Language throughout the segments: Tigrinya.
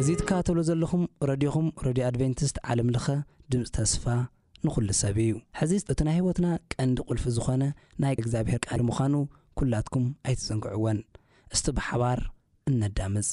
እዚ ትከታተሉ ዘለኹም ረድዮኹም ረድዮ ኣድቨንቲስት ዓለም ለኸ ድምጺ ተስፋ ንኹሉ ሰብ እዩ። ሕዚ እቲ ናይ ህይወትና ቀንዲ ቁልፊ ዝኾነ ናይ እግዚኣብሔር ቃል ምዃኑ ኩላትኩም ኣይትዘንግዕዎን። እስቲ ብሓባር እነዳምጽ።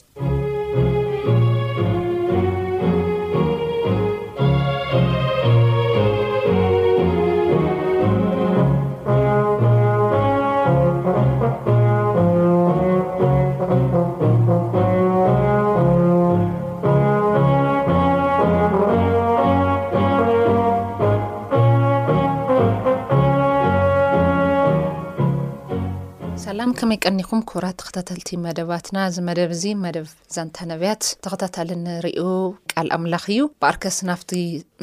ሰላም ከመይ ቀኒኹም ክቡራት ተኸታተልቲ መደባትና እዚ መደብ እዚ መደብ ዛንታ ነብያት ተኸታታሊ ንርእዩ ቃል ኣምላኽ እዩ። በኣርከስ ናብቲ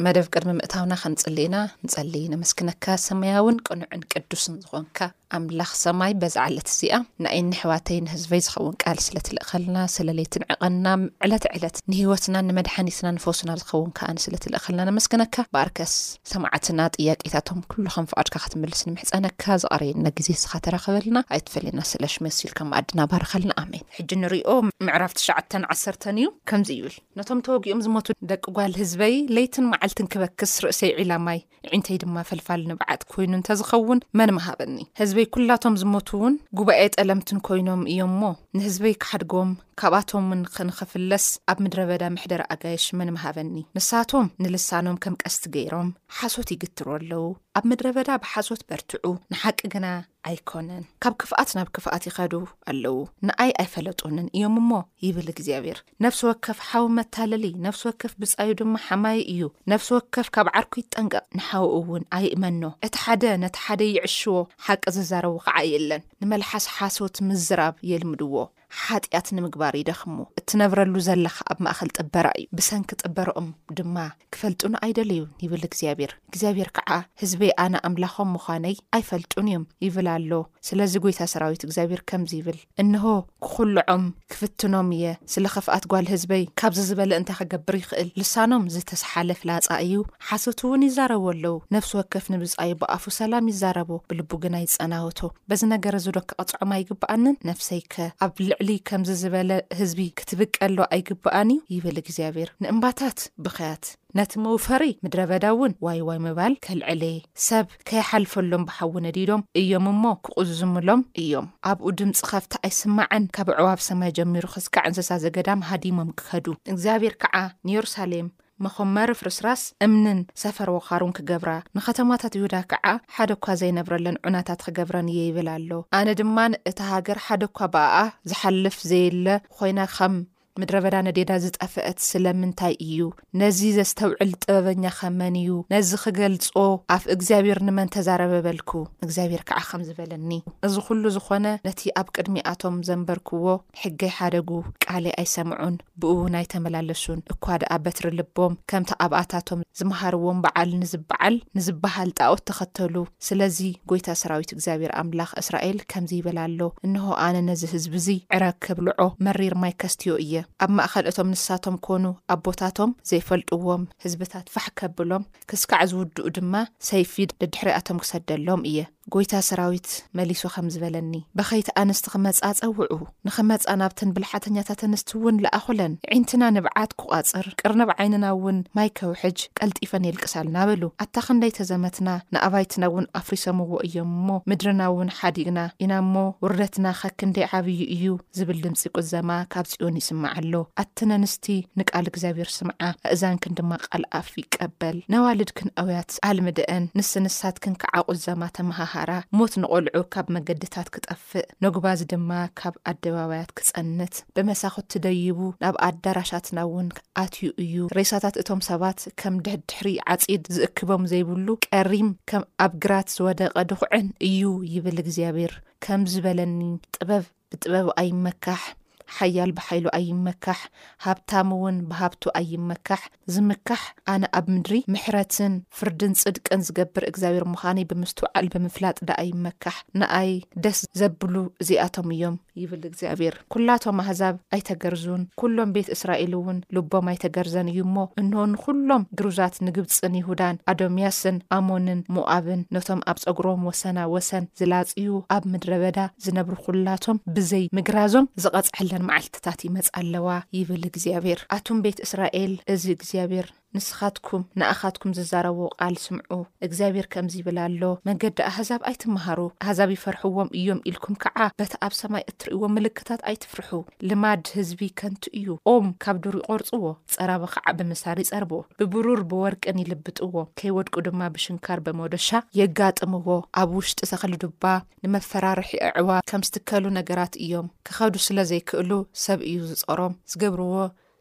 መደብ ቅድሚ ምእታውና ከንጽሊ ኢና። ንጸሊ። ነመስግነካ ሰማያውን ቅኑዕን ቅዱስን ዝኾንካ ኣምላኽ ሰማይ በዛ ዓለት እዚኣ ንኣይን ነሕዋተይ ንህዝበይ ዝኸውን ቃል ስለ ትልእኸልና ስለ ለይትን ዕቐና ዕለት ዕለት ንህይወትና ንመድሓኒትና ንፈውስና ዝኸውን ከኣ ስለ ትልእኸልና ነመስግነካ። በኣርከስ ሰማዕትና ጥያቄታቶም ኩሉ ከም ፍቓድካ ክትምልስ ንምሕጸነካ። ዝቐረየና ግዜ እስኻ ተረከበልና ኣይትፈለየና ስለ ሽመ ሲልካ መኣድና ባርኸልና ኣሜን። ሕጂ ንሪኦ ምዕራፍ ትሽዓተን ዓሰርተን እዩ ከምዚ ይብል ነቶም ተወጊኦም ዝሞቱ ደቂ ጓል ህዝበይ ለይትን መዓልትን ክበክስ ርእሰይ ዒላማይ ዒንተይ ድማ ፈልፋል ንብዓት ኮይኑ እንተዝኸውን መን ምሃበኒ ህዝበይ ኩላቶም ዝሞቱ እውን ጉባኤ ጠለምትን ኮይኖም እዮም እሞ ንህዝበይ ክሓድጎም ካብኣቶም እውን ከንኸፍለስ ኣብ ምድረ በዳ ምሕደር ኣጋየሽ መን ምሃበኒ ንሳቶም ንልሳኖም ከም ቀስቲ ገይሮም ሓሶት ይግትሩ ኣለዉ ኣብ ምድረ በዳ ብሓሶት በርትዑ ንሓቂ ግና ኣይኮነን ካብ ክፍኣት ናብ ክፍኣት ይኸዱ ኣለዉ ንኣይ ኣይፈለጡንን እዮም እሞ ይብል እግዚኣብሔር ነፍሲ ወከፍ ሓው መታለሊ ነፍሲ ወከፍ ብጻዩ ድማ ሓማይ እዩ ነፍሲ ወከፍ ካብ ዓርኩ ይጠንቀቕ ንሓው እውን ኣይእመኖ እቲ ሓደ ነቲ ሓደ ይዕሽዎ ሓቂ ዝዛረቡ ከዓ የለን ንመልሓስ ሓሶት ምዝራብ የልምድዎ ሓጥያት ንምግባር ይደኽሙ። እትነብረሉ ዘለኻ ኣብ ማእከል ጥበራ እዩ፣ ብሰንኪ ጥበርኦም ድማ ኪፈልጡኒ ኣይደለዩን ይብል እግዚኣብሄር። እግዚኣብሄር ከኣ ህዝበይ ኣነ ኣምላኾም ምዃነይ ኣይፈልጡን እዮም ይብል ኣሎ። ስለዚ ጐይታ ሰራዊት እግዚኣብሄር ከምዚ ይብል፣ እንሆ፣ ክዅልዖም፣ ክፍትኖም እየ፣ ስለ ኽፍኣት ጓል ህዝበይ። ካብዚ ዝበለ እንታይ ኺገብር ይኽእል? ልሳኖም ዝተስሓለ ፍላጻ እዩ፣ ሓሶትውን ይዛረቡ ኣለዉ። ነፍሲ ወከፍ ንብጻዩ ብኣፉ ሰላም ይዛረቦ፣ ብልቡ ግና ይጸናወቶ። በዚ ነገር እዚ ዶ ክቐጽዖም ኣይግብኣንን? ነፍሰይከ ኣብ ልዕሊ ከምዚ ዝበለ ህዝቢ ክትብቀል ዶ ኣይግብኣን እዩ? ይብል እግዚኣብሔር። ንእምባታት ብኽያት፣ ነቲ መውፈሪ ምድረ በዳ እውን ዋይ ዋይ ምባል ከልዕል እየ። ሰብ ከይሓልፈሎም ብሓዊ ነዲዶም እዮም እሞ፣ ክቝዝምሎም እዮም። ኣብኡ ድምጺ ኻፍት ኣይስማዕን፣ ካብ ኣዕዋፍ ሰማይ ጀሚሩ ኽስካዕ እንስሳ ዘገዳም ሃዲሞም ክኸዱ። እግዚኣብሔር ከዓ ንየሩሳሌም፣ መኾመሪ ፍርስራስ እምንን ሰፈር ወኻሩን ክገብራ፣ ንኸተማታት ይሁዳ ከኣ ሓደ እኳ ዘይነብረለን ዑናታት ኽገብረን እየ ይብል ኣሎ። ኣነ ድማ እታ ሃገር ሓደ እኳ ብኣኣ ዚሓልፍ ዘየለ ዀይና ኸም ምድረ በዳ ነዴዳ ዝጠፍአት ስለምንታይ እዩ? ነዚ ዘስተውዕል ጥበበኛኸ መን እዩ? ነዚ ኽገልጾ ኣፍ እግዚኣብሄር ንመን ተዛረበ? በልኩ፣ እግዚኣብሄር ከኣ ኸምዚ በለኒ፣ እዚ ዅሉ ዝዀነ ነቲ ኣብ ቅድሚኣቶም ዘንበርክዎ ሕገይ ሓደጉ፣ ቃለይ ኣይሰምዑን። ብእዉን ኣይተመላለሱን፣ እኳ ደኣ በትሪ ልቦም ከምታ ኣብኣታቶም ዝመሃርዎም በዓል ንዝበዓል ንዝበሃል ጣኦት ተኸተሉ። ስለዚ ጐይታ ሰራዊት እግዚኣብሄር ኣምላኽ እስራኤል ከምዚ ይብል ኣሎ፣ እንሆ፣ ኣነ ነዚ ህዝቢ እዚ ዕረ ከብልዖ፣ መሪር ማይ ከስትዮ እየ። ኣብ ማእከል እቶም ንሳቶም ኰኑ ኣቦታቶም ዘይፈልጥዎም ህዝብታት ፋሕ ከብሎም፣ ክስካዕ ዝውድኡ ድማ ሰይፊ ደድሕሪኣቶም ክሰደሎም እየ። ጐይታ ሰራዊት መሊሱ ኸም ዝበለኒ፣ በኸይቲ ኣንስቲ ኽመጻ ጸውዑ፣ ንኽመጻ ናብተን ብልሓተኛታት ኣንስቲ እውን ለኣኹለን፣ ኣዒንትና ንብዓት ኩቛጽር፣ ቅርንብ ዓይንና እውን ማይ ከውሕጅ፣ ቀልጢፈን የልቅሳልና በሉ። ኣታ ኽንደይ ተዘመትና፣ ንኣባይትና እውን ኣፍሪሶምዎ እዮም እሞ፣ ምድርና እውን ሓዲግና ኢና እሞ፣ ውርደትና ኸ ክንደይ ዓብዪ እዩ! ዝብል ድምጺ ቍዘማ ካብ ጽዮን ይስማዕ ኣሎ። ኣትን ኣንስቲ፣ ንቃል እግዚኣብሄር ስምዓ፣ ኣእዛንክን ድማ ቓል ኣፍ ይቀበል። ነዋልድክን ኣውያት፣ ጻልሚ ደኣን ንስ ንሳትክን ክዓ ቁዘማ ተመሃሃራ፣ ሞት ንቆልዑ ካብ መገድታት ክጠፍእ፣ ነጉባዝ ድማ ካብ ኣደባባያት ክጸንት፣ ብመሳኹቲ ደይቡ ናብ ኣዳራሻትና እውን ኣትዩ እዩ። ሬሳታት እቶም ሰባት ከም ደድሕሪ ዓጺድ ዝእክቦም ዘይብሉ ቀሪም ከም ኣብ ግራት ዝወደቀ ድኹዕን እዩ ይብል እግዚኣብሔር ከምዚ በለኒ ጥበብ ብጥበብ ኣይመካሕ፣ ሓያል ብሓይሉ ኣይመካሕ፣ ሃብታም እውን ብሃብቱ ኣይመካሕ፣ ዝምካሕ ኣነ ኣብ ምድሪ ምሕረትን ፍርድን ጽድቅን ዝገብር እግዚኣብሔር ምዃነይ ብምስትውዓል ብምፍላጥ ደኣ ይመካሕ፣ ንኣይ ደስ ዘብሉ እዚኣቶም እዮም ይብል እግዚኣብሔር፣ ኵላቶም ኣሕዛብ ኣይተገርዙን፣ ኵሎም ቤት እስራኤል እውን ልቦም ኣይተገርዘን እዩ እሞ፣ እንሆ ንዅሎም ግርዛት ንግብጽን ይሁዳን ኣዶምያስን ኣሞንን ሞኣብን ነቶም ኣብ ጸጕሮም ወሰና ወሰን ዝላጽዩ ኣብ ምድረ በዳ፣ ዝነብሩ ዅላቶም ብዘይ ምግራዞም ዝቐጽዐለን መዓልትታት ይመጻ ኣለዋ ይብል እግዚኣብሄር። ኣቱም ቤት እስራኤል፣ እዚ እግዚኣብሄር ንስኻትኩም ንኣኻትኩም ዝዛረቦ ቓል ስምዑ። እግዚኣብሄር ከምዚ ይብል ኣሎ፣ መንገዲ ኣህዛብ ኣይትመሃሩ፣ ኣህዛብ ይፈርሕዎም እዮም ኢልኩም ከኣ በቲ ኣብ ሰማይ እትርእይዎ ምልክታት ኣይትፍርሑ። ልማድ ህዝቢ ከንቱ እዩ፣ ኦም ካብ ዱር ይቖርጽዎ፣ ጸራቢ ኸኣ ብምሳር ይጸርብዎ። ብብሩር ብወርቅን ይልብጥዎ፣ ከይወድቁ ድማ ብሽንካር ብመዶሻ የጋጥምዎ። ኣብ ውሽጢ ተኽሊ ዱባ ንመፈራርሒ ኣዕዋፍ ከም ዝትከሉ ነገራት እዮም። ክኸዱ ስለ ዘይክእሉ ሰብ እዩ ዝጾሮም። ዝገብርዎ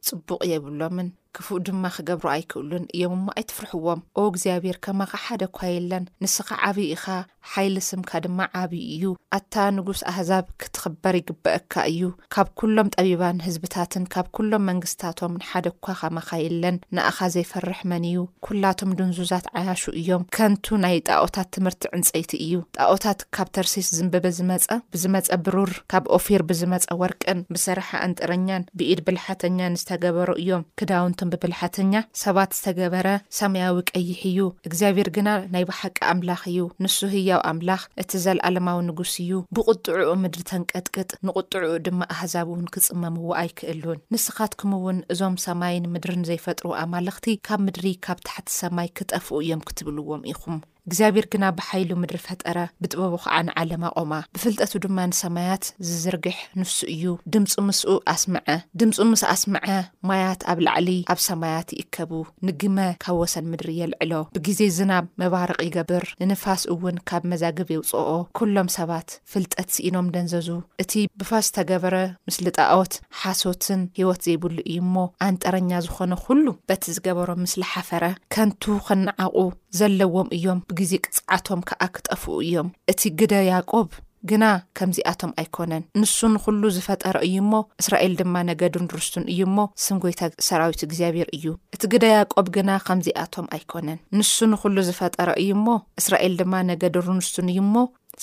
ጽቡቕ የብሎምን፣ ክፉእ ድማ ክገብሩ ኣይክእሉን እዮም እሞ ኣይትፍርሕዎም። ኦ እግዚኣብሄር ከማኻ ሓደ እኳ የለን፣ ንስኻ ዓብዪ ኢኻ፣ ሓይሊ ስምካ ድማ ዓብዪ እዩ። ኣታ ንጉስ ኣህዛብ ክትኽበር ይግበኣካ እዩ፣ ካብ ኩሎም ጠቢባን ህዝብታትን ካብ ኩሎም መንግስታቶምን ሓደ እኳ ከማኻ የለን ንኣኻ ዘይፈርሕ መን ኢዩ ኩላቶም ድንዙዛት ዓያሹ ኢዮም ከንቱ ናይ ጣኦታት ትምህርቲ ዕንጸይቲ ኢዩ ጣኦታት ካብ ተርሲስ ዝንበበ ዝመጸ ብዝመጸ ብሩር ካብ ኦፊር ብዝመጸ ወርቅን ብሰራሓ ኣንጥረኛን ብኢድ ብልሓተኛን ዝተገበሩ ኢዮም ክዳውንቶም ብብልሓተኛ ሰባት ዝተገበረ ሰማያዊ ቀይሕ ኢዩ እግዚኣብሄር ግና ናይ ብሓቂ ኣምላኽ ኢዩ ንሱ ህያው ኣምላኽ እቲ ዘለኣለማዊ ንጉስ እዩ፣ ብቝጥዕኡ ምድሪ ተንቀጥቅጥ፣ ንቝጥዕኡ ድማ ኣህዛብ እውን ኪጽመምዎ ኣይክእሉን። ንስኻትኩም እውን፣ እዞም ሰማይን ምድርን ዘይፈጥሩ ኣማልኽቲ፣ ካብ ምድሪ፣ ካብ ታሕቲ ሰማይ፣ ኪጠፍኡ እዮም ክትብልዎም ኢኹም። እግዚኣብሄር ግና ብሓይሉ ምድሪ ፈጠረ፣ ብጥበቡ ኸኣ ንዓለም ኣቖማ። ብፍልጠቱ ድማ ንሰማያት ዚዝርግሕ ንሱ እዩ፣ ድምጹ ምስኡ ኣስምዐ። ድምጹ ምስ ኣስምዐ፣ ማያት ኣብ ላዕሊ ኣብ ሰማያት ይእከቡ። ንግመ ካብ ወሰን ምድሪ የልዕሎ፣ ብጊዜ ዝናብ መባርቕ ይገብር፣ ንንፋስ እውን ካብ መዛግብ የውጽኦ። ኵሎም ሰባት ፍልጠት ስኢኖም ደንዘዙ፣ እቲ ብፋስ ዝተገበረ ምስሊ ጣኦት ሓሶትን ህይወት ዘይብሉ እዩ እሞ፣ ኣንጠረኛ ዝዀነ ዅሉ በቲ ዝገበሮ ምስሊ ሓፈረ። ከንቱ ኽነዓቝ ዘለዎም እዮም፣ ብጊዜ ቅጽዓቶም ከኣ ክጠፍኡ እዮም። እቲ ግደ ያእቆብ ግና ከምዚኣቶም ኣይኮነን፣ ንሱ ንኹሉ ዝፈጠረ እዩ እሞ፣ እስራኤል ድማ ነገዱን ርስቱን እዩ እሞ፣ ስም ጐይታ ሰራዊት እግዚኣብሔር እዩ። እቲ ግደ ያእቆብ ግና ኸምዚኣቶም ኣይኮነን፣ ንሱ ንኹሉ ዝፈጠረ እዩ እሞ፣ እስራኤል ድማ ነገዱን ርስቱን እዩ እሞ፣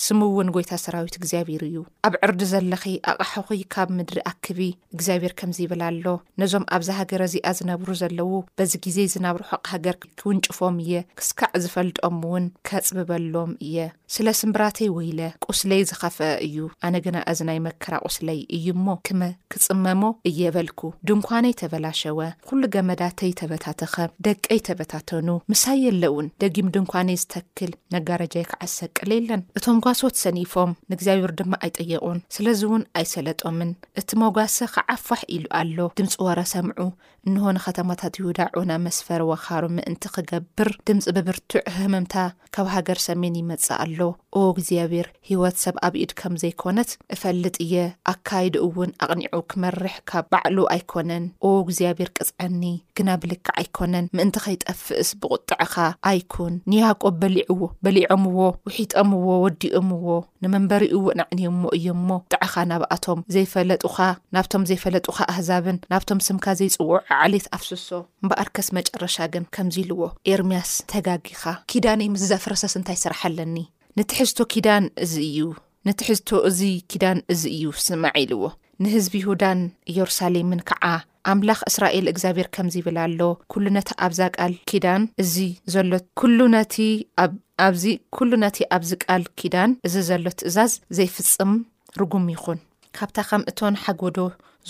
ስሙውን ጐይታ ሰራዊት እግዚኣብሔር እዩ። ኣብ ዕርዲ ዘለኺ ኣቓሑኺ ካብ ምድሪ ኣክቢ፣ እግዚኣብሔር ከምዚ ይብል ኣሎ ነዞም ኣብዛ ሃገረ እዚኣ ዝነብሩ ዘለዉ በዚ ግዜ እዚ ናብ ርሑቕ ሃገር ክውንጭፎም እየ ክስካዕ ዝፈልጦም እውን ከጽብበሎም እየ ስለ ስምብራተይ ወይለ ቁስለይ ዝኸፍአ እዩ ኣነ ግና እዚ ናይ መከራ ቁስለይ እዩ እሞ ክመ ክጽመሞ እየ በልኩ ድንኳነይ ተበላሸወ ዅሉ ገመዳተይ ተበታተኸ ደቀይ ተበታተኑ ምሳይ የለውን ደጊም ድንኳነይ ዝተክል መጋረጃይ ከዓ ዝሰቅል የለን እቶም ጓሶት ሰኒፎም ንእግዚኣብሔር ድማ ኣይጠየቑን ስለዚ እውን ኣይሰለጦምን እቲ መጓሰ ኸዓ ፋሕ ኢሉ ኣሎ፣ ድምፂ ወረ ሰምዑ፣ እንሆ ንኸተማታት ይሁዳ ዑና መስፈሪ ወኻሩ ምእንቲ ኽገብር፣ ድምፂ ብብርቱዕ ህህምምታ ካብ ሃገር ሰሜን ይመፅእ ኣሎ። ኦ እግዚኣብሄር፣ ህይወት ሰብ ኣብ ኢድ ከም ዘይኮነት እፈልጥ እየ፣ ኣካይድኡውን ኣቕኒዑ ክመርሕ ካብ ባዕሉ ኣይኮነን። ኦ እግዚኣብሄር ቅፅዐኒ፣ ግና ብልክዕ ኣይኮነን፣ ምእንቲ ኸይጠፍእስ ብቝጥዐኻ ኣይኩን። ንያዕቆብ በሊዕዎ፣ በሊዖምዎ፣ ውሒጠምዎ፣ ወዲኦምዎ። ንመንበሪኡ እውን ኣዕንዮሞ እዮም እሞ፣ ጥዓኻ ናብኣቶም ዘይፈለጡኻ፣ ናብቶም ዘይፈለጡኻ ኣህዛብን፣ ናብቶም ስምካ ዘይጽውዑ ዓሌት ኣፍስሶ። እምበኣርከስ መጨረሻ ግን ከምዚ ኢልዎ፣ ኤርምያስ ተጋጊኻ፣ ኪዳነይ ምስ ዘፍረሰስ እንታይ ስራሕ ኣለኒ? ንትሕዝቶ ኪዳን እዚ እዩ፣ ንትሕዝቶ እዚ ኪዳን እዚ እዩ ስማዕ ኢልዎ። ንህዝቢ ይሁዳን ኢዮርሳሌምን ከዓ ኣምላኽ እስራኤል እግዚኣብሄር ከምዚ ይብል ኣሎ፣ ኵሉ ነቲ ኣብዛ ቃል ኪዳን እዚ ዘሎ ኵሉ ነቲ ኣብ ኣብዚ ኵሉ ነቲ ኣብዚ ቃል ኪዳን እዚ ዘሎ ትእዛዝ ዘይፍጽም ርጉም ይኹን። ካብታ ኸም እቶን ሓጎዶ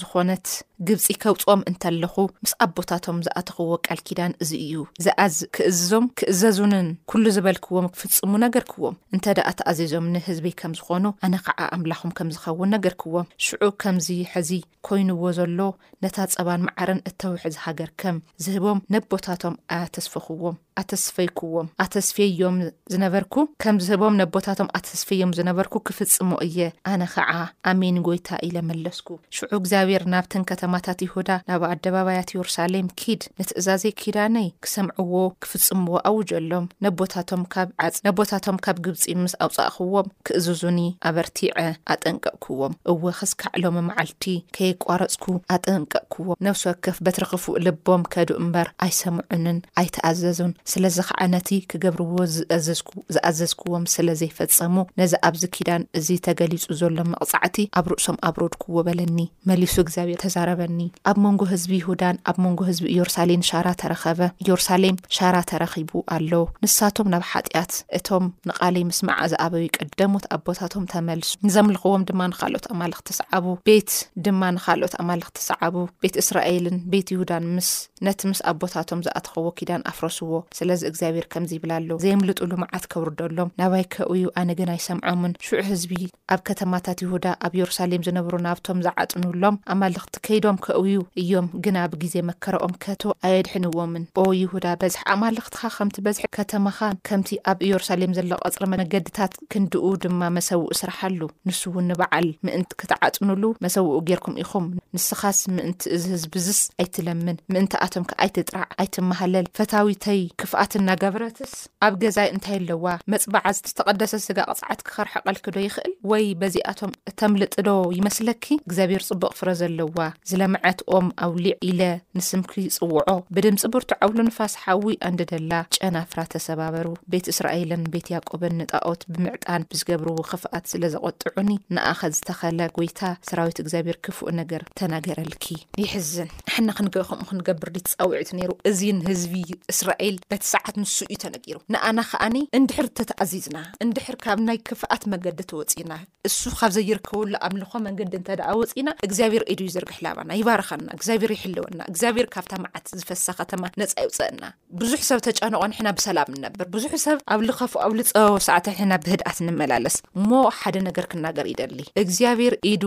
ዝኾነት ግብጺ ከውጽኦም እንተ ኣለኹ፣ ምስ ኣቦታቶም ዝኣተኽዎ ቃል ኪዳን እዚ እዩ፣ ዝኣዝ ክእዝዞም ክእዘዙንን ኵሉ ዝበልክዎም ክፍጽሙ ነገርክዎም። እንተ ደኣ ተኣዚዞምኒ፣ ህዝበይ ከም ዝኾኑ፣ ኣነ ኸኣ ኣምላኾም ከም ዝኸውን ነገርክዎም። ሽዑ ከምዚ ሕዚ ኮይንዎ ዘሎ ነታ ጸባን መዓርን እተውሕዝ ሃገር ከም ዝህቦም ነቦታቶም ኣተስፈኹዎም ኣተስፈይኩዎም ኣተስፌዮም ዝነበርኩ ከም ዝህቦም ነቦታቶም ኣተስፌዮም ዝነበርኩ ክፍጽሞ እየ ኣነ ኸዓ ኣሜን ጎይታ ኢለ መለስኩ ሽዑ እግዚኣብሔር ናብተን ከተማታት ይሁዳ ናብ ኣደባባያት የሩሳሌም ኪድ ንትእዛዘይ ኪዳነይ ክሰምዕዎ ክፍጽምዎ ኣውጀሎም ነቦታቶም ካብ ዓጽ ነቦታቶም ካብ ግብጺ ምስ ኣውጻእኽዎም ክእዝዙኒ ኣበርቲዐ ኣጠንቀ ክዎም እወ ክስካዕ ሎሚ መዓልቲ ከየቋረጽኩ ኣጠንቀቅክዎም ነብሲ ወከፍ በትሪ ክፉእ ልቦም ከዱ እምበር ኣይሰምዑንን ኣይተኣዘዙን ስለዚ ከኣ ነቲ ክገብርዎ ዝእዝዝኩ ዝኣዘዝክዎም ስለ ዘይፈጸሙ ነዚ ኣብዚ ኪዳን እዚ ተገሊጹ ዘሎ መቕጻዕቲ ኣብ ርእሶም ኣብሮድክዎ በለኒ መሊሱ እግዚኣብሔር ተዛረበኒ ኣብ መንጎ ህዝቢ ይሁዳን ኣብ መንጎ ህዝቢ ኢዮርሳሌን ሻራ ተረኸበ ኢዮርሳሌም ሻራ ተረኺቡ ኣሎ ንሳቶም ናብ ሓጢኣት እቶም ንቓለይ ምስማዓ ዝኣበዩ ቀደሞት ኣቦታቶም ተመልሱ፣ ንዘምልኽዎም ድማ ንኻልኦት ኣማልኽቲ ሰዓቡ፣ ቤት ድማ ንኻልኦት ኣማልኽቲ ሰዓቡ፣ ቤት እስራኤልን ቤት ይሁዳን ምስ ነቲ ምስ ኣቦታቶም ዝኣተኸዎ ኪዳን ኣፍረስዎ፣ ስለዚ እግዚኣብሄር ከምዚ ይብል ኣሎ፣ ዘየምልጡሉ መዓት ከውርደሎም፣ ናባይ ከእውዩ፣ ኣነ ግን ኣይሰምዖምን፣ ሽዑ ህዝቢ። ኣብ ከተማታት ይሁዳ ኣብ ዮርሳሌም ዝነብሩ ናብቶም ዝዓጽኑሎም ኣማልኽቲ ከይዶም ከእውዩ እዮም ግና ብጊዜ መከራኦም ከቶ ኣየድሕንዎምን። ኦ ይሁዳ በዝሒ ኣማልኽትኻ ከምቲ በዝሒ ከተማኻን ከምቲ ኣብ ኢዮርሳሌም ዘሎ ቀጽሪ መገድታት ክንድኡ ድማ መሰውእ ስርሓሉ ንሱ ውን ንበዓል ምእንቲ ክትዓጽኑሉ መሰውኡ ጌርኩም ኢኹም ንስኻስ ምእንቲ እዚ ህዝቢዝስ ኣይትለምን ምእንታኣቶም ከኣ ኣይትጥራዕ ኣይትመሃለል ፈታዊተይ ክፍኣት እናገበረትስ ኣብ ገዛይ እንታይ ኣለዋ መጽብዓ ዝተቀደሰ ስጋ ቅጽዓት ክከርሕቀልኪ ዶ ይክእል ወይ በዚኣቶም እተምልጢ ዶ ይመስለኪ እግዚኣብሔር ጽቡቅ ፍረ ዘለዋ ዝለመዐት ኦም ኣውሊዕ ኢለ ንስምኪ ይጽውዖ ብድምጺ ብርቱዕ ኣውሎ ንፋስ ሓዊ ኣንድደላ ጨናፍራ ተሰባበሩ ቤት እስራኤልን ቤት ያቆብን ንጣኦት ብምዕጣን ብዝገብርዎ ክፍኣት ስለ ዘቆጥዑኒ ንኣኸ ዝተኸለ ጎይታ ሰራዊት እግዚኣብሔር ክፉእ ነገር ተናገረልኪ የሕዝን። ንሕና ክንገ ከምኡ ክንገብር ድዩ ተጻዊዑቲ ነይሩ እዚ ንህዝቢ እስራኤል በቲ ሰዓት ንሱ እዩ ተነጊሩ ንኣና ከኣኒ እንድሕር ተተኣዚዝና እንድሕር ካብ ናይ ክፍኣት መገዲ ተወጺእና እሱ ካብ ዘይርከበሉ ኣምልኾ መንገዲ እንተ ደኣ ወጺእና እግዚኣብሔር ኢዱ ይዘርግሕ ላባና ይባርኸና እግዚኣብሔር ይሕልወና እግዚኣብሔር ካብታ መዓት ዝፈሳ ከተማ ነጻ ይውጸእና ብዙሕ ሰብ ተጨንቆ ንሕና ብሰላም ንነብር ብዙሕ ሰብ ኣብ ልከፉ ኣብ ልፀበቦ ሰዓት ንሕና ብህድኣት ንመላለስ እሞ ሓደ ነገር ክናገር ይደሊ እግዚኣብሔር ኢዱ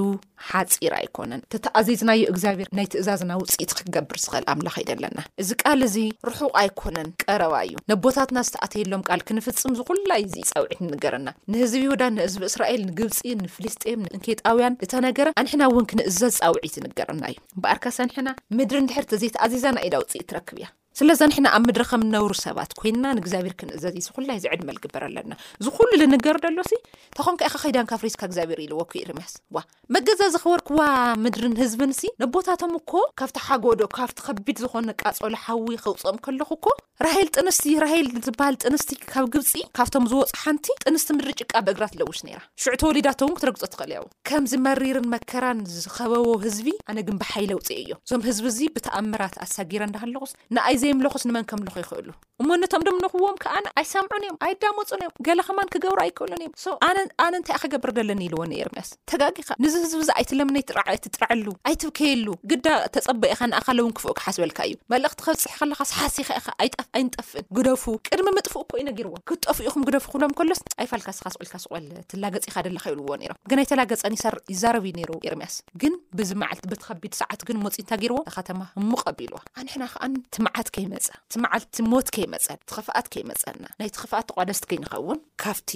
ሓፂር ኣይኮነን ተተኣዚዝናዮ እግዚኣብሔር ናይ ትእዛዝና ውፅኢት ክገብር ዝኽእል ኣምላኽ ይደለና እዚ ቃል እዚ ርሑቕ ኣይኮነን ቀረባ እዩ ነቦታትና ዝተኣተየሎም ቃል ክንፍፅም ዝኩላ እዩ እዚ ፃውዒት ንገረና ንህዝቢ ይሁዳ ንህዝቢ እስራኤል ንግብፂ ንፍልስጤም ንኬጣውያን ዝተነገረ ኣንሕና እውን ክንእዘዝ ፃውዒት ንገረና እዩ እምበኣር ከሰንሕና ምድሪ እንድሕር ተዘይተኣዚዛና ኢዳ ውፅኢት ትረክብ እያ ስለዛ ንሕና ኣብ ምድሪ ከም ነውሩ ሰባት ኮይንና ንእግዚኣብሔር ክንእዘዝ ኢሱ ኩላ እዚ ዕድመ ልግበር ኣለና እዚ ኩሉ ልንገር ደሎሲ ተኾንካ ኢኻ ከይዳን ካፍሪስካ እግዚኣብሔር ኢልዎ እኮ ኤርምያስ ዋ መገዛ ዝኸበርክዋ ምድርን ህዝብንሲ ነቦታቶም እኮ ካብቲ ሓጎዶ ካብቲ ከቢድ ዝኾነ ቃጸሎ ሓዊ ከውጽኦም ከለኹ እኮ ራሄል ጥንስቲ ራሄል ዝበሃል ጥንስቲ ካብ ግብጺ ካብቶም ዝወጹ ሓንቲ ጥንስቲ ምድሪ ጭቃ ብእግራ ትለውሽ ነይራ ሽዑ ተወሊዳቶ እውን ክትረግጾ ትኽእል እያ ከምዚ መሪርን መከራን ዝኸበቦ ህዝቢ ኣነ ግን ብሓይሊ ኣውጺኤዮ። እዞም ህዝቢ እዚ ብተኣምራት ኣሳጊረ እንዳሃለኹስ ንኣይ ዘይምለኹስ ንመን ከምልኾ ይኽእሉ። እሞ ነቶም ደምለኹዎም ከኣ ኣይሰምዑን እዮም ኣይዳመጹን እዮም ገለ ከማን ክገብሩ ኣይክእሉን እዮም so ኣነ ኣነ እንታይ እየ ክገብር ደለኒ ኢልዎ ንኤርምያስ። ተጋጊኻ ንዚ ህዝቢ እዚ ኣይትለምነይ ጥራዕ ኣይትጥርዐሉ ኣይትብከየሉ ግዳ ተጸበ ኢኻ ንኣኻለ እውን ክፉእ ክሓስበልካ እዩ መልእኽቲ ከብጽሕ ከለኻስ ሓሲኻ ኢኻ ኣይጠፍ ኣይንጠፍእን ግደፉ ቅድሚ ምጥፍኡ እኮ እዩ ነጊርዎም ክትጠፍኡ ኢኹም ግደፉ ክብሎም ከሎስ ኣይፋልካ እስኻ ስቕ ኢልካ ስቕ በል ትላገጽ ኢኻ ደለኻ ይብልዎ ነይሮም ግን ኣይተላገጸን ይዛረብ እዩ ነይሩ ኤርምያስ ግን ብዚ መዓልቲ በቲ ከቢድ ሰዓት ግን ሞፂ እንታይ ገይርዎ ከተማ ህሙቕ ኣቢልዋ ኣንሕና ከዓ ትምዓት ከይመፀ ትመዓልቲ ሞት ከይመፀ ትኽፍኣት ከይመፀና ናይ ትኽፍኣት ተቋደስቲ ከይንኸውን ካብቲ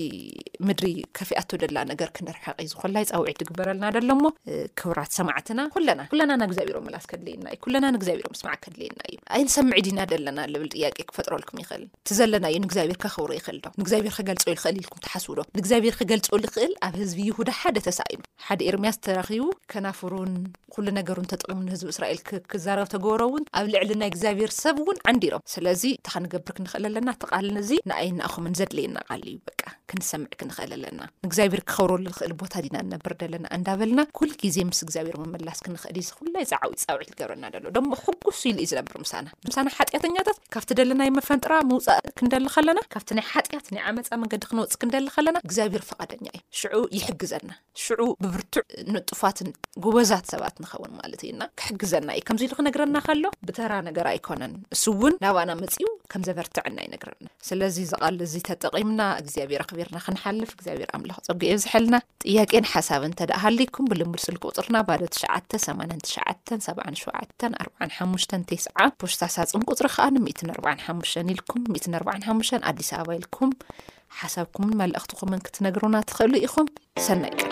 ምድሪ ከፊኣቶ ደላ ነገር ክንርሕቂ ዝኾላይ ፃውዒት ትግበረልና ደሎ ሞ ክብራት ሰማዕትና ኩለና ኩለና ንእግዚኣብሮም ምላስ ከድልየና እዩ ኩለና ንእግዚኣብሮም ስማዕ ከድልየና እዩ ኣይንሰምዒ ዲና ደለና ልብል ጥያቄ ክፈጥረልኩም ይኽእል እቲ ዘለናዮ ንእግዚኣብሔር ከኽብሮ ይኽእል ዶ? ንእግዚኣብሔር ክገልጾ ይኽእል ኢልኩም ትሓስቡ ዶ? ንእግዚኣብሔር ክገልጾ ልኽእል ኣብ ህዝቢ ይሁዳ ሓደ ተሳኢኑ፣ ሓደ ኤርምያስ ተረኺቡ ከናፍሩን ኩሉ ነገሩን ተጠቒሙ ንህዝቢ እስራኤል ክዛረብ ተገበሮ እውን ኣብ ልዕሊ ናይ እግዚኣብሔር ሰብ እውን ዓንዲሮም። ስለዚ እቲ ክንገብር ክንኽእል ኣለና እቲ ቃል እዚ ንኣይ ንኣኹምን ዘድልየና ቃል እዩ። በቃ ክንሰምዕ ክንኽእል ኣለና። ንእግዚኣብሔር ክኸብሮ ልኽእል ቦታ ዲና ንነብር ደለና ኣንዳበልና ኩል ግዜ ምስ እግዚኣብሔር ምምላስ ክንኽእል እዩ ዝኹላይ ጸዓዊ ጻውዒት ዝገብረና ደሎ ደሞ ሕጉሱ ኢሉ እዩ ዝነብር ምሳና። ምሳና ሓጢኣተኛታት ካብ ትደለናዮ መፈንጥራ ምውጻእ ክንደሊ ከለና፣ ካብቲ ናይ ሓጢኣት ናይ ዓመጻ መንገዲ ክንወጽእ ክንደሊ ከለና፣ እግዚኣብሄር ፍቓደኛ እዩ። ሽዑ ይሕግዘና። ሽዑ ብብርቱዕ ንጡፋትን ጎበዛት ሰባት ንኸውን ማለት እዩ እና ክሕግዘና እዩ። ከምዚ ኢሉ ክነግረና ከሎ ብተራ ነገር ኣይኮነን። እሱ እውን ናባና መጺኡ ከም ዘበርትዐና ይነግረና። ስለዚ እዚ ቓል እዚ ተጠቒምና እግዚኣብሄር ኣኽቢርና ክንሓልፍ እግዚኣብሄር ኣምላኽ ጸግኡ የብዝሐልና። ጥያቄን ሓሳብ እንተ ደኣ ሃልይኩም ብልሙድ ስልኪ ቁጽርና ባዶ ትሽዓተ ሰማንያን ትሽዓተን ሰብዓን ሸውዓተን ኣርብዓን ሓሙሽተን ቴስዓ ፖስታ ሳጹን ቁጽሪ ከኣ ን ሚእትን ኣርብዓን ሓሙሽተን ኢልኩም ሚእትን ኣርብዓን ሓሙሽተን ኣዲስ ኣበባ ኢልኩም ሓሳብኩምን መልእኽትኹምን ክትነግሩና ትኽእሉ ኢኹም ሰናይ ቀን